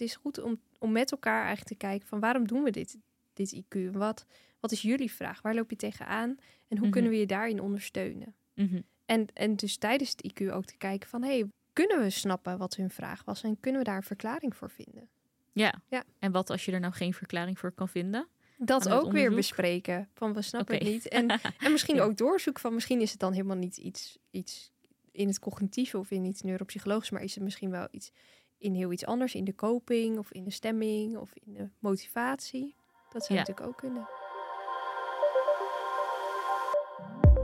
het is goed om, om met elkaar eigenlijk te kijken van waarom doen we dit, dit IQ? Wat, wat is jullie vraag? Waar loop je tegenaan? En hoe Mhm. kunnen we je daarin ondersteunen? Mhm. En, en dus tijdens het IQ ook te kijken van... hey, kunnen we snappen wat hun vraag was? En kunnen we daar een verklaring voor vinden? Ja. Ja. En wat als je er nou geen verklaring voor kan vinden? Dat ook weer bespreken. Van we snappen het niet. En, en misschien Ja. ook doorzoeken van... misschien is het dan helemaal niet iets, iets in het cognitieve... of in iets neuropsychologisch... maar is het misschien wel iets in heel iets anders. In de coping of in de stemming of in de motivatie. Dat zou Ja. natuurlijk ook kunnen.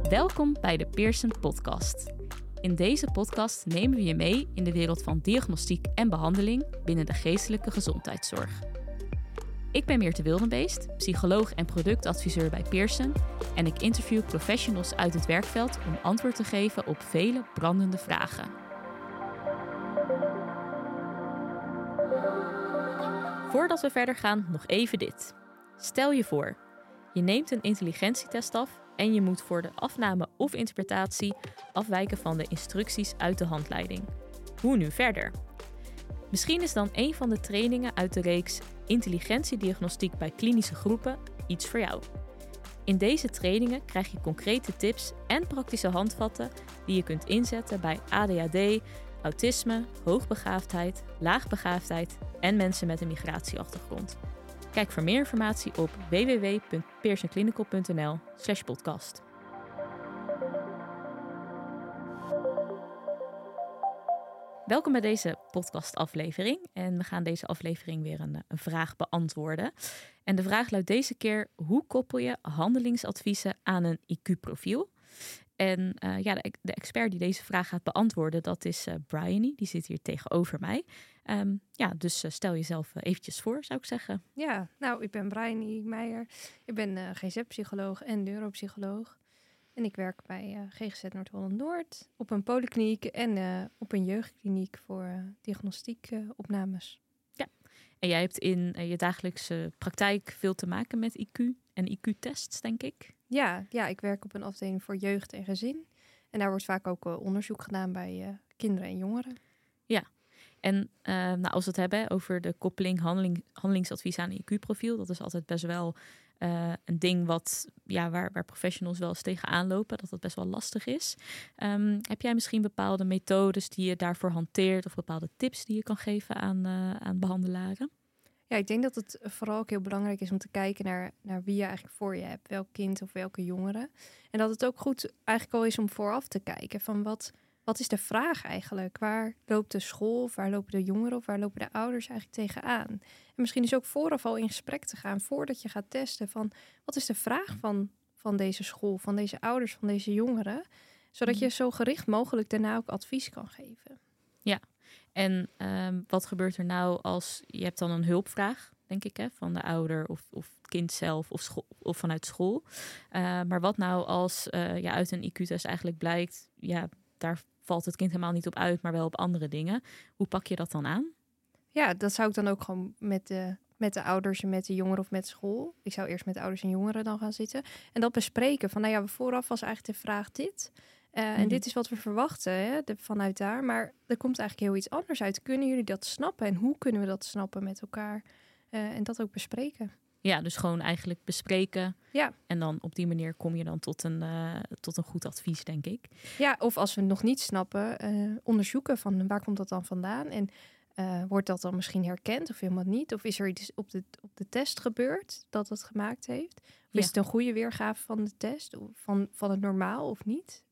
Welkom bij de Pearson Podcast. In deze podcast nemen we je mee in de wereld van diagnostiek en behandeling binnen de geestelijke gezondheidszorg. Ik ben Meerte Wildenbeest, psycholoog en productadviseur bij Pearson en ik interview professionals uit het werkveld om antwoord te geven op vele brandende vragen. Voordat we verder gaan, nog even dit. Stel je voor, je neemt een intelligentietest af en je moet voor de afname of interpretatie afwijken van de instructies uit de handleiding. Hoe nu verder? Misschien is dan een van de trainingen uit de reeks Intelligentiediagnostiek bij klinische groepen iets voor jou. In deze trainingen krijg je concrete tips en praktische handvatten die je kunt inzetten bij ADHD, autisme, hoogbegaafdheid, laagbegaafdheid en mensen met een migratieachtergrond. Kijk voor meer informatie op www.pearsonclinical.nl slash podcast. Welkom bij deze podcastaflevering. En we gaan deze aflevering weer een vraag beantwoorden. En de vraag luidt deze keer: hoe koppel je handelingsadviezen aan een IQ-profiel? En eh, ja, de, de expert die deze vraag gaat beantwoorden, dat is Bryony. Die zit hier tegenover mij. Ehm, ja, dus eh, stel jezelf eventjes voor, zou ik zeggen. Ja, nou, ik ben Bryony Meijer. Ik ben GZ-psycholoog en neuropsycholoog. En ik werk bij GGZ Noord-Holland-Noord op een polykliniek en op een jeugdkliniek voor diagnostiekopnames. En jij hebt in je dagelijkse praktijk veel te maken met IQ en IQ-tests, denk ik. Ja, ja, ik werk op een afdeling voor jeugd en gezin. En daar wordt vaak ook eh, onderzoek gedaan bij eh, kinderen en jongeren. En eh, nou, als we het hebben over de koppeling handeling, handelingsadvies aan IQ-profiel, dat is altijd best wel een ding wat, ja, waar, waar professionals wel eens tegenaan lopen, dat dat best wel lastig is. Ehm, heb jij misschien bepaalde methodes die je daarvoor hanteert of bepaalde tips die je kan geven aan, aan behandelaren? Ja, ik denk dat het vooral ook heel belangrijk is om te kijken naar, naar wie je eigenlijk voor je hebt. Welk kind of welke jongere. En dat het ook goed eigenlijk al is om vooraf te kijken van wat, wat is de vraag eigenlijk? Waar loopt de school of waar lopen de jongeren of waar lopen de ouders eigenlijk tegenaan? En misschien is ook vooraf al in gesprek te gaan voordat je gaat testen van wat is de vraag van, van deze school, van deze ouders, van deze jongeren? Zodat je zo gericht mogelijk daarna ook advies kan geven. En ehm, wat gebeurt er nou als je hebt dan een hulpvraag, denk ik, hè, van de ouder of, of het kind zelf of, of vanuit school. Eh, maar wat nou als eh, ja, uit een IQ-test eigenlijk blijkt, ja, daar valt het kind helemaal niet op uit, maar wel op andere dingen. Hoe pak je dat dan aan? Ja, dat zou ik dan ook gewoon met de, met de ouders en met de jongeren of met school. Ik zou eerst met de ouders en jongeren dan gaan zitten. En dat bespreken. Van nou ja, vooraf was eigenlijk de vraag dit. Eh. En dit is wat we verwachten hè, de, vanuit daar. Maar er komt eigenlijk heel iets anders uit. Kunnen jullie dat snappen? En hoe kunnen we dat snappen met elkaar? Eh, en dat ook bespreken. Ja, dus gewoon eigenlijk bespreken. Ja. En dan op die manier kom je dan tot een, eh, tot een goed advies, denk ik. Ja, of als we het nog niet snappen, onderzoeken van waar komt dat dan vandaan? En wordt dat dan misschien herkend of helemaal niet? Of is er iets op de, op de test gebeurd dat het gemaakt heeft? Of Ja. is het een goede weergave van de test? Of van, van het normaal of niet?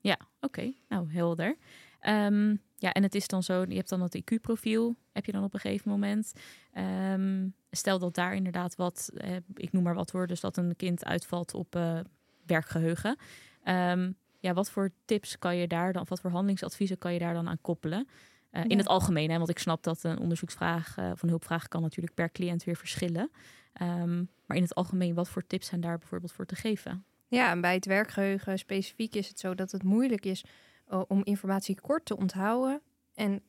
Ja, oké. Nou, helder. Ehm, ja, en het is dan zo, je hebt dan het IQ-profiel, heb je dan op een gegeven moment. Ehm, stel dat daar inderdaad wat, eh, ik noem maar wat hoor, dus dat een kind uitvalt op eh, werkgeheugen. Ehm, ja, wat voor tips kan je daar dan, wat voor handelingsadviezen kan je daar dan aan koppelen? Eh, In Ja. het algemeen, hè, want ik snap dat een onderzoeksvraag of een hulpvraag kan natuurlijk per cliënt weer verschillen. Maar in het algemeen, wat voor tips zijn daar bijvoorbeeld voor te geven? Ja, en bij het werkgeheugen specifiek is het zo dat het moeilijk is eh, om informatie kort te onthouden. En,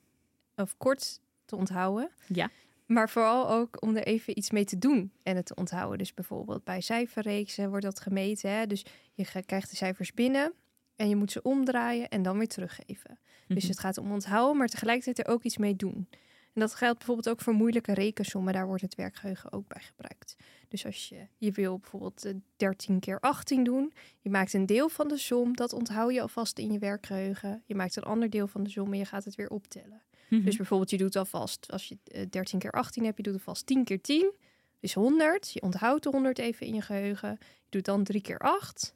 of kort te onthouden. Ja. Maar vooral ook om er even iets mee te doen en het te onthouden. Dus bijvoorbeeld bij cijferreeksen wordt dat gemeten. Hè? Dus je krijgt de cijfers binnen en je moet ze omdraaien en dan weer teruggeven. Dus Mhm. het gaat om onthouden, maar tegelijkertijd er ook iets mee doen. En dat geldt bijvoorbeeld ook voor moeilijke rekensommen. Daar wordt het werkgeheugen ook bij gebruikt. Dus als je, je wil bijvoorbeeld 13 keer 18 doen. Je maakt een deel van de som. Dat onthoud je alvast in je werkgeheugen. Je maakt een ander deel van de som en je gaat het weer optellen. Mhm. Dus bijvoorbeeld je doet alvast, als je eh, 13 keer 18 hebt, je doet alvast 10 keer 10. Dus 100. Je onthoudt de 100 even in je geheugen. Je doet dan 3 keer 8.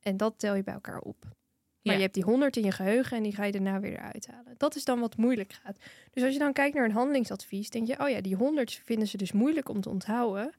En dat tel je bij elkaar op. Maar Ja. je hebt die 100 in je geheugen en die ga je daarna weer eruit halen. Dat is dan wat moeilijk gaat. Dus als je dan kijkt naar een handelingsadvies, denk je, oh ja, die 100 vinden ze dus moeilijk om te onthouden.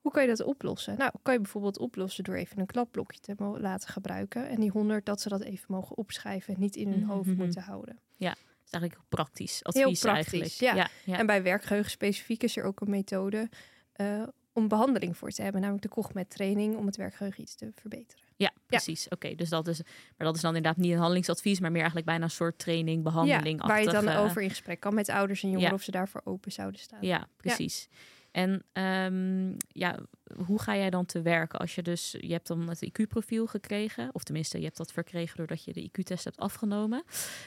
Hoe kan je dat oplossen? Nou, kan je bijvoorbeeld oplossen door even een klapblokje te laten gebruiken. En die 100, dat ze dat even mogen opschrijven en niet in hun hoofd Mhm. moeten houden. Dat is eigenlijk heel praktisch advies praktisch, eigenlijk. ja. ja. En bij werkgeheugen specifiek is er ook een methode eh, om behandeling voor te hebben. Namelijk de Cogmet training om het werkgeheugen iets te verbeteren. Ja, precies. Oké, dus dat is, maar dat is dan inderdaad niet een handelingsadvies, maar meer eigenlijk bijna een soort training, behandeling. Ja, waar je dan over in gesprek kan met ouders en jongeren ja. of ze daarvoor open zouden staan. Ja, precies. En ehm, ja, hoe ga jij dan te werken als je dus, je hebt dan het IQ-profiel gekregen, of tenminste, je hebt dat verkregen doordat je de IQ-test hebt afgenomen.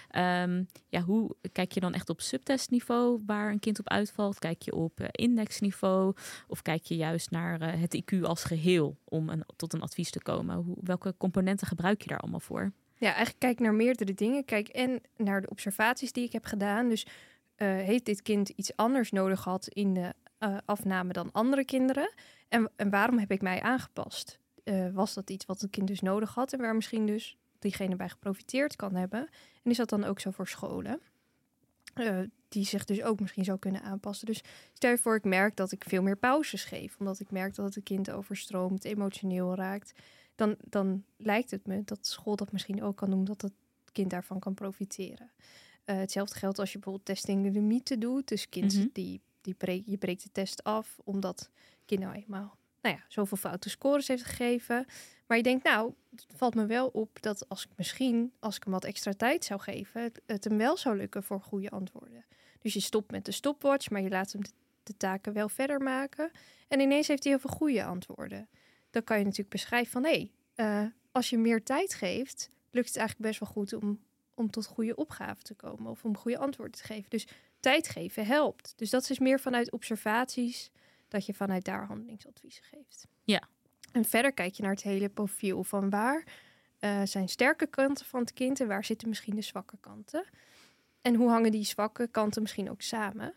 Ehm, ja, hoe kijk je dan echt op subtestniveau waar een kind op uitvalt? Kijk je op eh, indexniveau of kijk je juist naar eh, het IQ als geheel om een, tot een advies te komen? Hoe, welke componenten gebruik je daar allemaal voor? Ja, eigenlijk kijk naar meerdere dingen. Kijk en naar de observaties die ik heb gedaan. Dus eh, heeft dit kind iets anders nodig gehad in de eh, afname dan andere kinderen? En, en waarom heb ik mij aangepast? Eh, was dat iets wat het kind dus nodig had en waar misschien dus diegene bij geprofiteerd kan hebben? En is dat dan ook zo voor scholen? Eh, die zich dus ook misschien zou kunnen aanpassen. Dus stel je voor, ik merk dat ik veel meer pauzes geef, omdat ik merk dat het kind overstroomt, emotioneel raakt. Dan, dan lijkt het me dat school dat misschien ook kan doen, dat het kind daarvan kan profiteren. Hetzelfde geldt als je bijvoorbeeld testing de mythe doet. Dus kind Mhm. die, die je breekt de test af omdat kind nou eenmaal nou ja, zoveel foute scores heeft gegeven. Maar je denkt, nou, het valt me wel op dat als ik misschien, als ik hem wat extra tijd zou geven, het, hem wel zou lukken voor goede antwoorden. Dus je stopt met de stopwatch, maar je laat hem de, de taken wel verder maken. En ineens heeft hij heel veel goede antwoorden. Dan kan je natuurlijk beschrijven van, hé, hey, eh, als je meer tijd geeft, lukt het eigenlijk best wel goed om, om tot goede opgaven te komen of om goede antwoorden te geven. Dus tijd geven helpt. Dus dat is meer vanuit observaties dat je vanuit daar handelingsadviezen geeft. Ja. En verder kijk je naar het hele profiel van waar eh, zijn sterke kanten van het kind en waar zitten misschien de zwakke kanten. En hoe hangen die zwakke kanten misschien ook samen?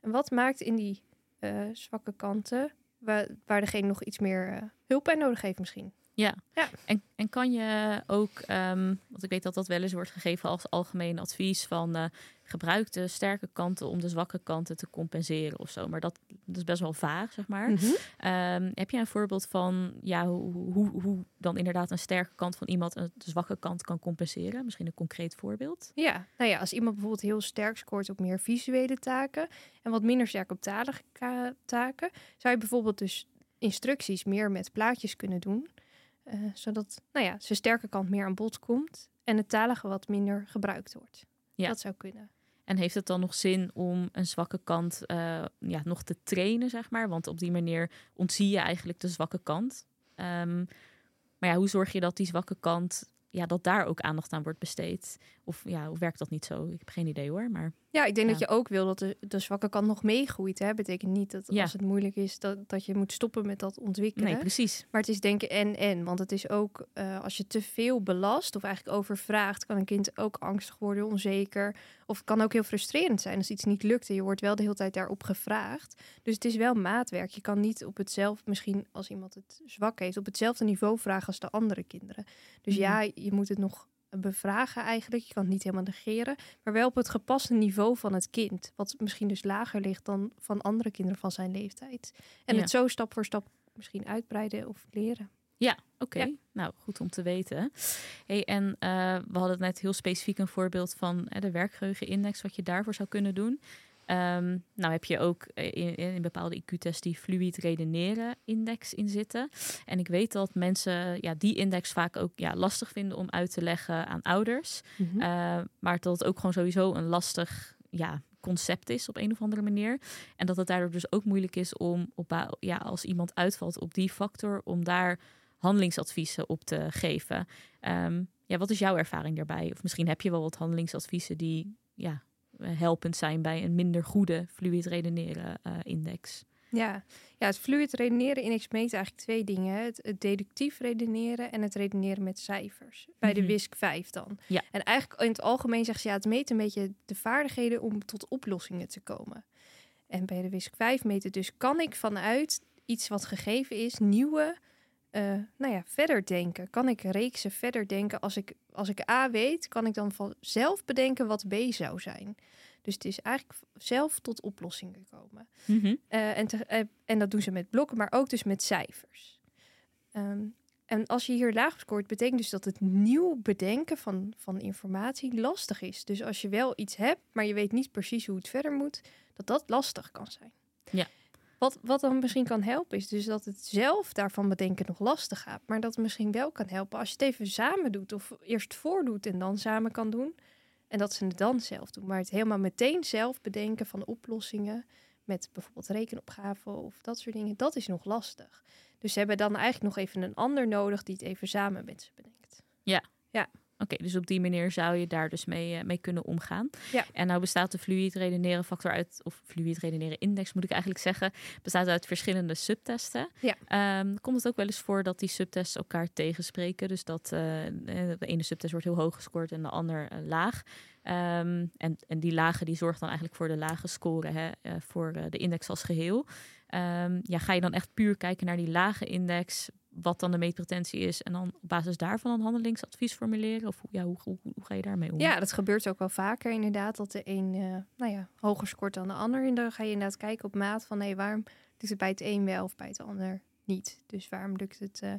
En wat maakt in die eh, zwakke kanten waar, waar degene nog iets meer eh, hulp bij nodig heeft misschien? Ja. Ja. En, en kan je ook, ehm, want ik weet dat dat wel eens wordt gegeven als algemeen advies van eh, gebruik de sterke kanten om de zwakke kanten te compenseren of zo. Maar dat, dat is best wel vaag, zeg maar. Mhm. Ehm, heb je een voorbeeld van ja, hoe, hoe, hoe dan inderdaad een sterke kant van iemand een zwakke kant kan compenseren? Misschien een concreet voorbeeld? Ja, nou ja, als iemand bijvoorbeeld heel sterk scoort op meer visuele taken en wat minder sterk op talige taken, zou je bijvoorbeeld dus instructies meer met plaatjes kunnen doen, eh, zodat nou ja, zijn sterke kant meer aan bod komt en het talige wat minder gebruikt wordt. Ja. Dat zou kunnen. En heeft het dan nog zin om een zwakke kant eh, ja, nog te trainen, zeg maar? Want op die manier ontzie je eigenlijk de zwakke kant. Ehm, maar ja, hoe zorg je dat die zwakke kant, ja, dat daar ook aandacht aan wordt besteed? Of ja, hoe werkt dat niet zo? Ik heb geen idee hoor, maar Ja, ik denk dat je ook wil dat de, de zwakke kant nog meegroeit. Hè? Betekent niet dat Ja. als het moeilijk is, dat, dat je moet stoppen met dat ontwikkelen. nee, precies. Maar het is denken en en. Want het is ook eh, als je te veel belast of eigenlijk overvraagt, kan een kind ook angstig worden, onzeker. Of het kan ook heel frustrerend zijn als iets niet lukt en je wordt wel de hele tijd daarop gevraagd. Dus het is wel maatwerk. Je kan niet op hetzelfde, misschien als iemand het zwak heeft, op hetzelfde niveau vragen als de andere kinderen. Dus Mhm. ja, je moet het nog bevragen eigenlijk. Je kan het niet helemaal negeren, maar wel op het gepaste niveau van het kind. Wat misschien dus lager ligt dan van andere kinderen van zijn leeftijd. En Ja. het zo stap voor stap misschien uitbreiden of leren. Ja, oké. Ja. Nou, goed om te weten. Hey, en eh, we hadden net heel specifiek een voorbeeld van eh, de werkgeheugenindex, wat je daarvoor zou kunnen doen. Ehm, nou heb je ook eh, in, in bepaalde IQ-tests die fluid redeneren index in zitten. En ik weet dat mensen ja, die index vaak ook ja, lastig vinden om uit te leggen aan ouders. Mhm. Eh, maar dat het ook gewoon sowieso een lastig ja, concept is op een of andere manier. En dat het daardoor dus ook moeilijk is om op, ja, als iemand uitvalt op die factor, om daar handelingsadviezen op te geven. Ehm, ja, wat is jouw ervaring daarbij? Of misschien heb je wel wat handelingsadviezen die ja, helpend zijn bij een minder goede fluid redeneren eh, index. Ja. ja, het fluid redeneren index meet eigenlijk twee dingen. het deductief redeneren en het redeneren met cijfers. Bij de Mhm. WISC 5 dan. Ja. En eigenlijk in het algemeen zegt ze ja, het meet een beetje de vaardigheden om tot oplossingen te komen. En bij de WISC 5 meet het dus, kan ik vanuit iets wat gegeven is, nieuwe, eh, nou ja, verder denken? Kan ik reeksen verder denken? Als ik, als ik A weet, kan ik dan van zelf bedenken wat B zou zijn. Dus het is eigenlijk zelf tot oplossingen komen. Eh, en, te- eh, en dat doen ze met blokken, maar ook dus met cijfers. Ehm, en als je hier laag scoort, betekent dus dat het nieuw bedenken van, van informatie lastig is. Dus als je wel iets hebt, maar je weet niet precies hoe het verder moet, dat dat lastig kan zijn. Ja. Wat, wat dan misschien kan helpen, is dus dat het zelf daarvan bedenken nog lastig gaat. Maar dat het misschien wel kan helpen als je het even samen doet. Of eerst voordoet en dan samen kan doen. En dat ze het dan zelf doen. Maar het helemaal meteen zelf bedenken van oplossingen. Met bijvoorbeeld rekenopgaven of dat soort dingen. Dat is nog lastig. Dus ze hebben dan eigenlijk nog even een ander nodig die het even samen met ze bedenkt. Oké, dus op die manier zou je daar dus mee, eh, mee kunnen omgaan. Ja. En nou bestaat de fluid redeneren factor uit, of fluid redeneren index moet ik eigenlijk zeggen, bestaat uit verschillende subtesten. Ja. Ehm, komt het ook wel eens voor dat die subtests elkaar tegenspreken? Dus dat eh, eh, de ene subtest wordt heel hoog gescoord en de ander laag. Ehm, en, en die lage die zorgt dan eigenlijk voor de lage score hè, voor de index als geheel. Ehm, ja, ga je dan echt puur kijken naar die lage index, wat dan de meetpretentie is, en dan op basis daarvan een handelingsadvies formuleren? Of hoe- ja, hoe, hoe, hoe ga je daarmee om? Ja, dat gebeurt ook wel vaker inderdaad. Dat de een eh, nou ja, hoger scoort dan de ander. En dan ga je inderdaad kijken op maat van... hé, waarom lukt het bij het een wel of bij het ander niet? Dus waarom lukt het eh,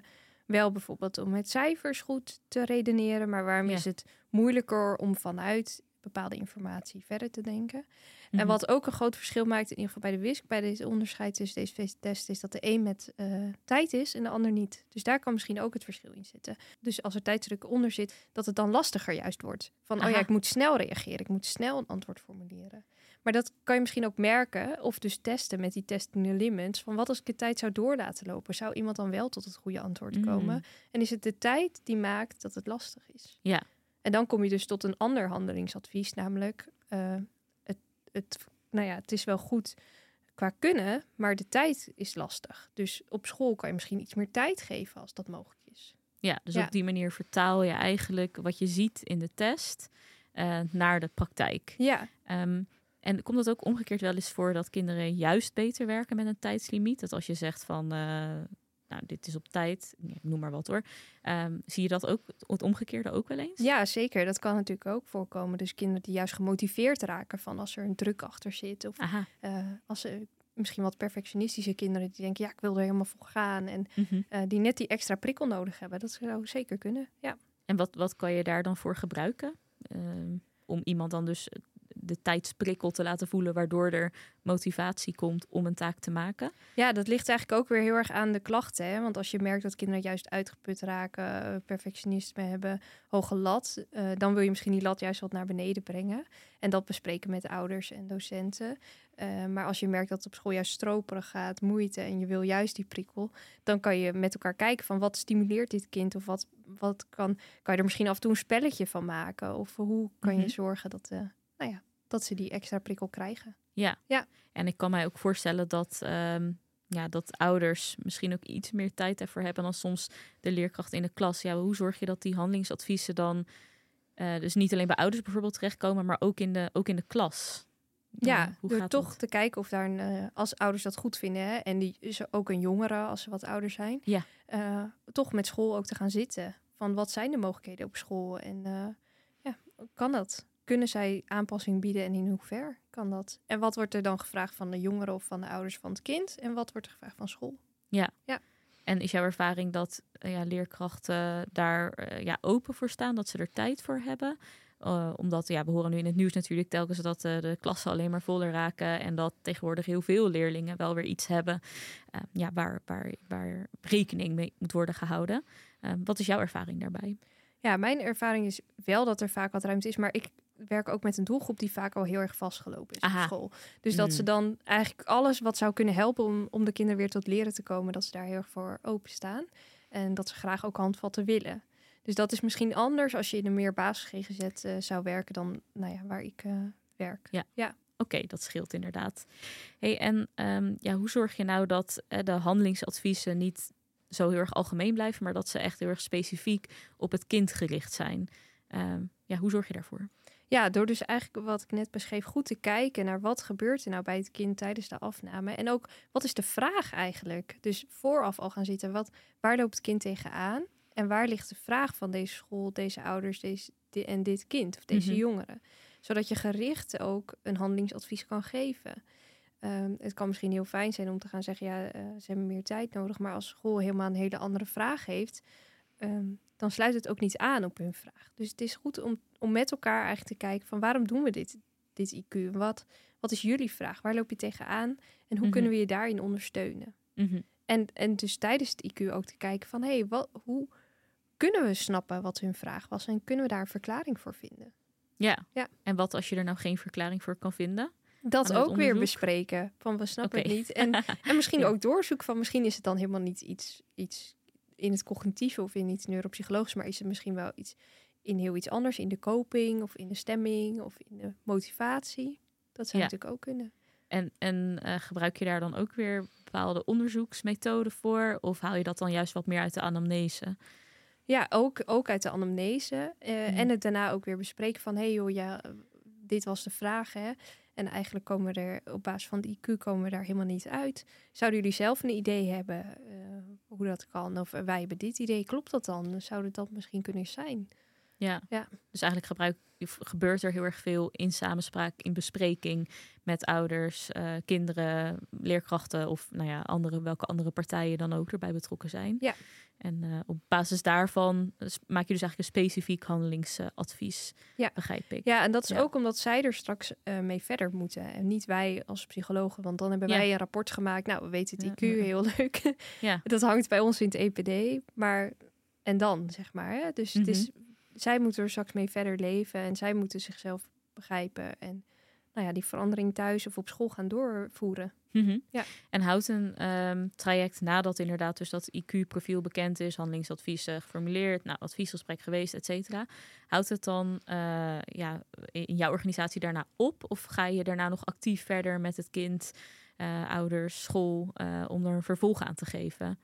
wel bijvoorbeeld om met cijfers goed te redeneren... maar waarom Ja. is het moeilijker om vanuit bepaalde informatie verder te denken? Mhm. En wat ook een groot verschil maakt, in ieder geval bij de WISC, bij dit onderscheid tussen deze testen, is dat de een met eh, tijd is en de ander niet. Dus daar kan misschien ook het verschil in zitten. Dus als er tijdsdruk onder zit, dat het dan lastiger juist wordt. Van, oh ja, ik moet snel reageren, ik moet snel een antwoord formuleren. Maar dat kan je misschien ook merken, of dus testen met die testing limits, van wat als ik de tijd zou door laten lopen? Zou iemand dan wel tot het goede antwoord Mm. komen? En is het de tijd die maakt dat het lastig is? Ja. En dan kom je dus tot een ander handelingsadvies, namelijk eh, het, het, nou ja, het is wel goed qua kunnen, maar de tijd is lastig. Dus op school kan je misschien iets meer tijd geven als dat mogelijk is. Ja, dus Ja. op die manier vertaal je eigenlijk wat je ziet in de test eh, naar de praktijk. Ja, Ehm, en komt het ook omgekeerd wel eens voor dat kinderen juist beter werken met een tijdslimiet? Dat als je zegt van, eh, nou, dit is op tijd, noem maar wat hoor. Ehm, zie je dat ook, het omgekeerde ook wel eens? ja, zeker. Dat kan natuurlijk ook voorkomen. Dus kinderen die juist gemotiveerd raken van als er een druk achter zit. Of eh, als ze misschien wat perfectionistische kinderen die denken, ja, ik wil er helemaal voor gaan. En Mhm. eh, die net die extra prikkel nodig hebben. Dat zou zeker kunnen. Ja. En wat, wat kan je daar dan voor gebruiken? Ehm, om iemand dan dus de tijdsprikkel te laten voelen, waardoor er motivatie komt om een taak te maken. Ja, dat ligt eigenlijk ook weer heel erg aan de klachten. Hè? Want als je merkt dat kinderen juist uitgeput raken, eh, perfectionisme hebben, hoge lat, eh, dan wil je misschien die lat juist wat naar beneden brengen. En dat bespreken met ouders en docenten. Eh, maar als je merkt dat het op school juist stroperig gaat, moeite en je wil juist die prikkel, dan kan je met elkaar kijken van wat stimuleert dit kind of wat, wat kan, kan je er misschien af en toe een spelletje van maken of hoe kan Mhm. je zorgen dat, nou ja, dat ze die extra prikkel krijgen. En ik kan mij ook voorstellen dat, ehm, ja, dat ouders misschien ook iets meer tijd ervoor hebben dan soms de leerkracht in de klas. Ja, hoe zorg je dat die handelingsadviezen dan eh, dus niet alleen bij ouders bijvoorbeeld terechtkomen, maar ook in de, ook in de klas? Ja, hoe door gaat toch dat? te kijken of daar een, eh, als ouders dat goed vinden, hè, en die is ook een jongere als ze wat ouder zijn, Ja. eh, toch met school ook te gaan zitten. Van wat zijn de mogelijkheden op school en ja, kan dat? Kunnen zij aanpassing bieden en in hoever kan dat? En wat wordt er dan gevraagd van de jongeren of van de ouders van het kind? En wat wordt er gevraagd van school? En is jouw ervaring dat eh, ja, leerkrachten daar eh, ja, open voor staan, dat ze er tijd voor hebben? Eh, omdat ja, we horen nu in het nieuws natuurlijk telkens dat de klassen alleen maar voller raken en dat tegenwoordig heel veel leerlingen wel weer iets hebben ja, waar, waar, waar rekening mee moet worden gehouden. Eh, wat is jouw ervaring daarbij? Ja, mijn ervaring is wel dat er vaak wat ruimte is, maar ik werk ook met een doelgroep die vaak al heel erg vastgelopen is Aha. op school. Dus dat Mm. ze dan eigenlijk alles wat zou kunnen helpen om, om de kinderen weer tot leren te komen, dat ze daar heel erg voor openstaan. En dat ze graag ook handvatten willen. Dus dat is misschien anders als je in een meer basis GGZ eh, zou werken dan nou ja, waar ik eh, werk. Oké, dat scheelt inderdaad. Hey, en ehm, ja, hoe zorg je nou dat eh, de handelingsadviezen niet zo heel erg algemeen blijven, maar dat ze echt heel erg specifiek op het kind gericht zijn? Ehm, ja, hoe zorg je daarvoor? Ja, door dus eigenlijk wat ik net beschreef, goed te kijken naar wat gebeurt er nou bij het kind tijdens de afname. En ook wat is de vraag eigenlijk? Dus vooraf al gaan zitten, wat, waar loopt het kind tegenaan? En waar ligt de vraag van deze school, deze ouders deze, en dit kind of deze Mhm. jongeren? Zodat je gericht ook een handelingsadvies kan geven. Ehm, het kan misschien heel fijn zijn om te gaan zeggen, ja, eh, ze hebben meer tijd nodig. Maar als school helemaal een hele andere vraag heeft, ehm, dan sluit het ook niet aan op hun vraag. Dus het is goed om, om met elkaar eigenlijk te kijken van waarom doen we dit, dit IQ? Wat, wat is jullie vraag? Waar loop je tegenaan? En hoe Mhm. kunnen we je daarin ondersteunen? Mhm. En, en dus tijdens het IQ ook te kijken van... hé, hey, wat, hoe kunnen we snappen wat hun vraag was... en kunnen we daar een verklaring voor vinden? Ja. Ja. En wat als je er nou geen verklaring voor kan vinden? Dat ook weer bespreken. Van we snappen het niet. En, en misschien Ja. ook doorzoeken van... misschien is het dan helemaal niet iets, iets in het cognitieve... of in iets neuropsychologisch... maar is het misschien wel iets in heel iets anders... in de coping of in de stemming of in de motivatie. Dat zou Ja. natuurlijk ook kunnen. En, en eh, gebruik je daar dan ook weer bepaalde onderzoeksmethoden voor? Of haal je dat dan juist wat meer uit de anamnese? Ja, ook, ook uit de anamnese. eh, Mhm. En het daarna ook weer bespreken van... hé hey joh, ja, dit was de vraag, hè. En eigenlijk komen we er op basis van de IQ komen we daar helemaal niet uit. Zouden jullie zelf een idee hebben eh, hoe dat kan? Of eh, wij hebben dit idee, klopt dat dan? Zou het dat misschien kunnen zijn? Ja. Ja. Dus eigenlijk gebruik, gebeurt er heel erg veel in samenspraak, in bespreking met ouders, eh, kinderen, leerkrachten of nou ja, andere, welke andere partijen dan ook erbij betrokken zijn. Ja. En eh, op basis daarvan maak je dus eigenlijk een specifiek handelingsadvies, Ja. begrijp ik. Ja, en dat is Ja. ook omdat zij er straks eh, mee verder moeten. En niet wij als psychologen. Want dan hebben Ja. wij een rapport gemaakt. Nou, we weten het IQ, heel leuk. Ja. Dat hangt bij ons in het EPD. Maar, en dan, zeg maar. Hè? Dus het is, Mhm. zij moeten er straks mee verder leven. En zij moeten zichzelf begrijpen. En nou ja, die verandering thuis of op school gaan doorvoeren. Mhm. Ja. En houdt een ehm, traject nadat inderdaad dus dat IQ-profiel bekend is, handelingsadviezen geformuleerd, nou, adviesgesprek geweest, et cetera. Houdt het dan eh, ja, in jouw organisatie daarna op? Of ga je daarna nog actief verder met het kind, eh, ouders, school, eh, om er een vervolg aan te geven?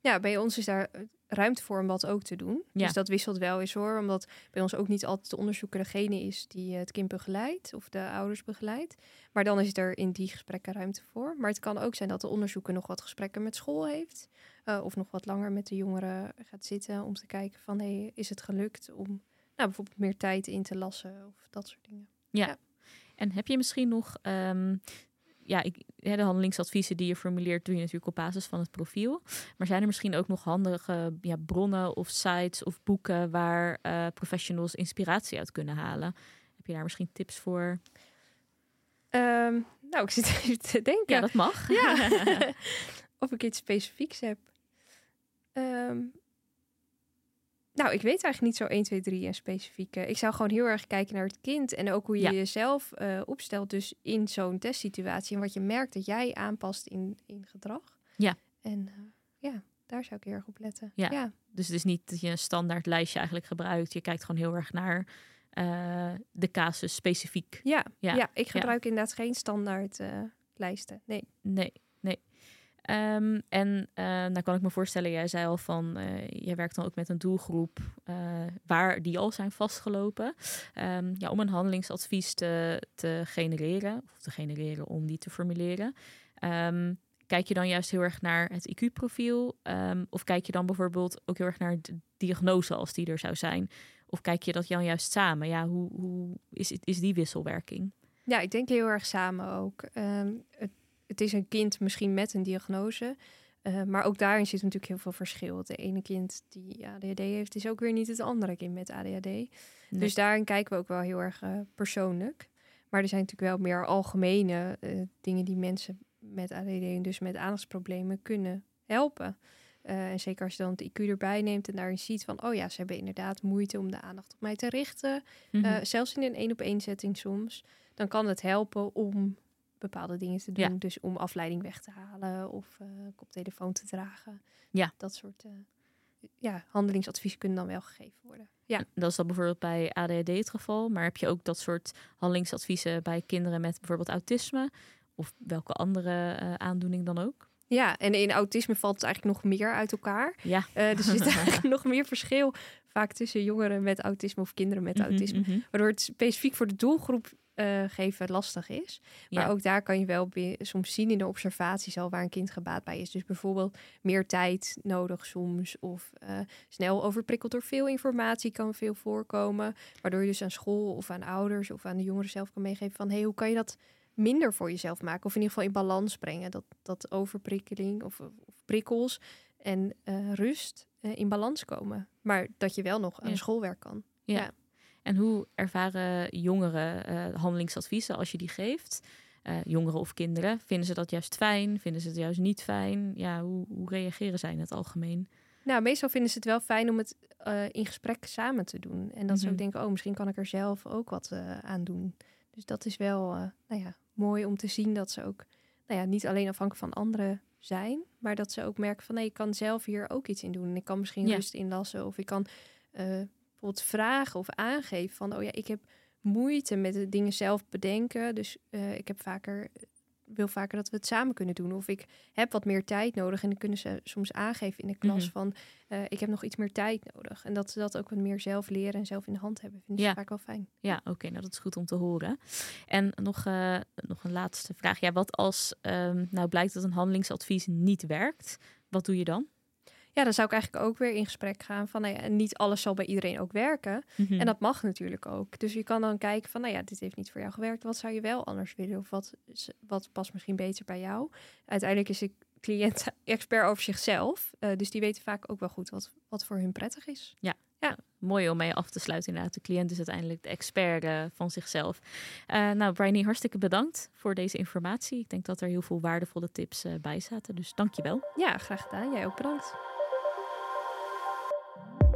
Ja, bij ons is daar ruimte voor om dat ook te doen. Ja. Dus dat wisselt wel eens hoor. Omdat bij ons ook niet altijd de onderzoeker degene is die eh, het kind begeleidt of de ouders begeleidt. Maar dan is er in die gesprekken ruimte voor. Maar het kan ook zijn dat de onderzoeker nog wat gesprekken met school heeft. eh, of nog wat langer met de jongeren gaat zitten om te kijken van hey, is het gelukt om nou, bijvoorbeeld meer tijd in te lassen of dat soort dingen. En heb je misschien nog, ehm, ja, ik, de handelingsadviezen die je formuleert, doe je natuurlijk op basis van het profiel. Maar zijn er misschien ook nog handige ja, bronnen of sites of boeken waar eh, professionals inspiratie uit kunnen halen? Heb je daar misschien tips voor? Ehm, nou, ik zit even te denken. Ja, dat mag. Ja. of ik iets specifieks heb. Ehm, nou, ik weet eigenlijk niet zo 1, 2, 3 en specifiek. eh, Ik zou gewoon heel erg kijken naar het kind en ook hoe je Ja. jezelf eh, opstelt. Dus in zo'n testsituatie en wat je merkt dat jij aanpast in, in gedrag. Ja. En eh, ja, daar zou ik heel erg op letten. Ja. ja. Dus het is niet dat je een standaard lijstje eigenlijk gebruikt. Je kijkt gewoon heel erg naar eh, de casus specifiek. Ja, Ja. ja. ik gebruik inderdaad geen standaard eh, lijsten. Nee. Nee, Ehm, en eh nou kan ik me voorstellen, jij zei al van, eh, jij werkt dan ook met een doelgroep eh, waar die al zijn vastgelopen. Ehm, ja, om een handelingsadvies te, te genereren, of te genereren om die te formuleren. Ehm, kijk je dan juist heel erg naar het IQ-profiel? Of kijk je dan bijvoorbeeld ook heel erg naar de diagnose als die er zou zijn? Of kijk je dat dan juist samen? Ja, hoe, hoe is, is die wisselwerking? Ja, ik denk heel erg samen ook. Het, het is een kind misschien met een diagnose. eh, maar ook daarin zit natuurlijk heel veel verschil. Het ene kind die ADHD heeft, is ook weer niet het andere kind met ADHD. Dus daarin kijken we ook wel heel erg eh, persoonlijk. Maar er zijn natuurlijk wel meer algemene eh, dingen die mensen met ADHD en dus met aandachtsproblemen kunnen helpen. En zeker als je dan het IQ erbij neemt en daarin ziet van, oh ja, ze hebben inderdaad moeite om de aandacht op mij te richten. Eh, zelfs in een één op één setting soms, dan kan het helpen om bepaalde dingen te doen. Ja. Dus om afleiding weg te halen of eh koptelefoon te dragen. Ja. Dat soort. eh, ja, handelingsadviezen kunnen dan wel gegeven worden. Ja. Dat is dan bijvoorbeeld bij ADHD het geval. Maar heb je ook dat soort handelingsadviezen bij kinderen met bijvoorbeeld autisme? Of welke andere uh, aandoening dan ook? Ja, en in autisme valt het eigenlijk nog meer uit elkaar. Ja. Uh, er zit eigenlijk nog meer verschil vaak tussen jongeren met autisme of kinderen met mhm, autisme. Mhm. Waardoor het specifiek voor de doelgroep uh, geven lastig is. Maar ook daar kan je wel soms zien in de observaties al waar een kind gebaat bij is. Dus bijvoorbeeld meer tijd nodig soms. Of uh, snel overprikkeld door veel informatie kan veel voorkomen. Waardoor je dus aan school of aan ouders of aan de jongeren zelf kan meegeven van... hé, hey, hoe kan je dat minder voor jezelf maken? Of in ieder geval in balans brengen. Dat, dat overprikkeling of, of prikkels en uh, rust in balans komen. Maar dat je wel nog aan schoolwerk kan. ja. En hoe ervaren jongeren uh, handelingsadviezen als je die geeft? Uh, jongeren of kinderen, vinden ze dat juist fijn? Vinden ze het juist niet fijn? Ja, hoe, hoe reageren zij in het algemeen? Nou, meestal vinden ze het wel fijn om het uh, in gesprek samen te doen. En dat ze ook mhm. denken, oh, misschien kan ik er zelf ook wat aan doen. Dus dat is wel nou ja, mooi om te zien dat ze ook nou ja, niet alleen afhankelijk van anderen zijn, maar dat ze ook merken van nee, ik kan zelf hier ook iets in doen. En ik kan misschien ja. rust inlassen of ik kan bijvoorbeeld vragen of aangeven van, oh ja, ik heb moeite met de dingen zelf bedenken. Dus uh, ik heb vaker, wil vaker dat we het samen kunnen doen. Of ik heb wat meer tijd nodig. En dan kunnen ze soms aangeven in de klas mhm. van, uh, ik heb nog iets meer tijd nodig. En dat ze dat ook wat meer zelf leren en zelf in de hand hebben. Vind ik ja. vaak wel fijn. Ja, oké, nou dat is goed om te horen. En nog, uh, nog een laatste vraag. Ja, wat als um, nou blijkt dat een handelingsadvies niet werkt? Wat doe je dan? Ja, dan zou ik eigenlijk ook weer in gesprek gaan van, nou ja, niet alles zal bij iedereen ook werken. Mhm. En dat mag natuurlijk ook. Dus je kan dan kijken van, nou ja, dit heeft niet voor jou gewerkt. Wat zou je wel anders willen? Of wat, wat past misschien beter bij jou? Uiteindelijk is de cliënt expert over zichzelf. Uh, dus die weten vaak ook wel goed wat, wat voor hun prettig is. Ja. Ja, mooi om mee af te sluiten inderdaad. De cliënt is uiteindelijk de expert uh, van zichzelf. Uh, nou, Brian, hartstikke bedankt voor deze informatie. Ik denk dat er heel veel waardevolle tips bij zaten. Dus dank je wel. Ja, graag gedaan. Jij ook bedankt.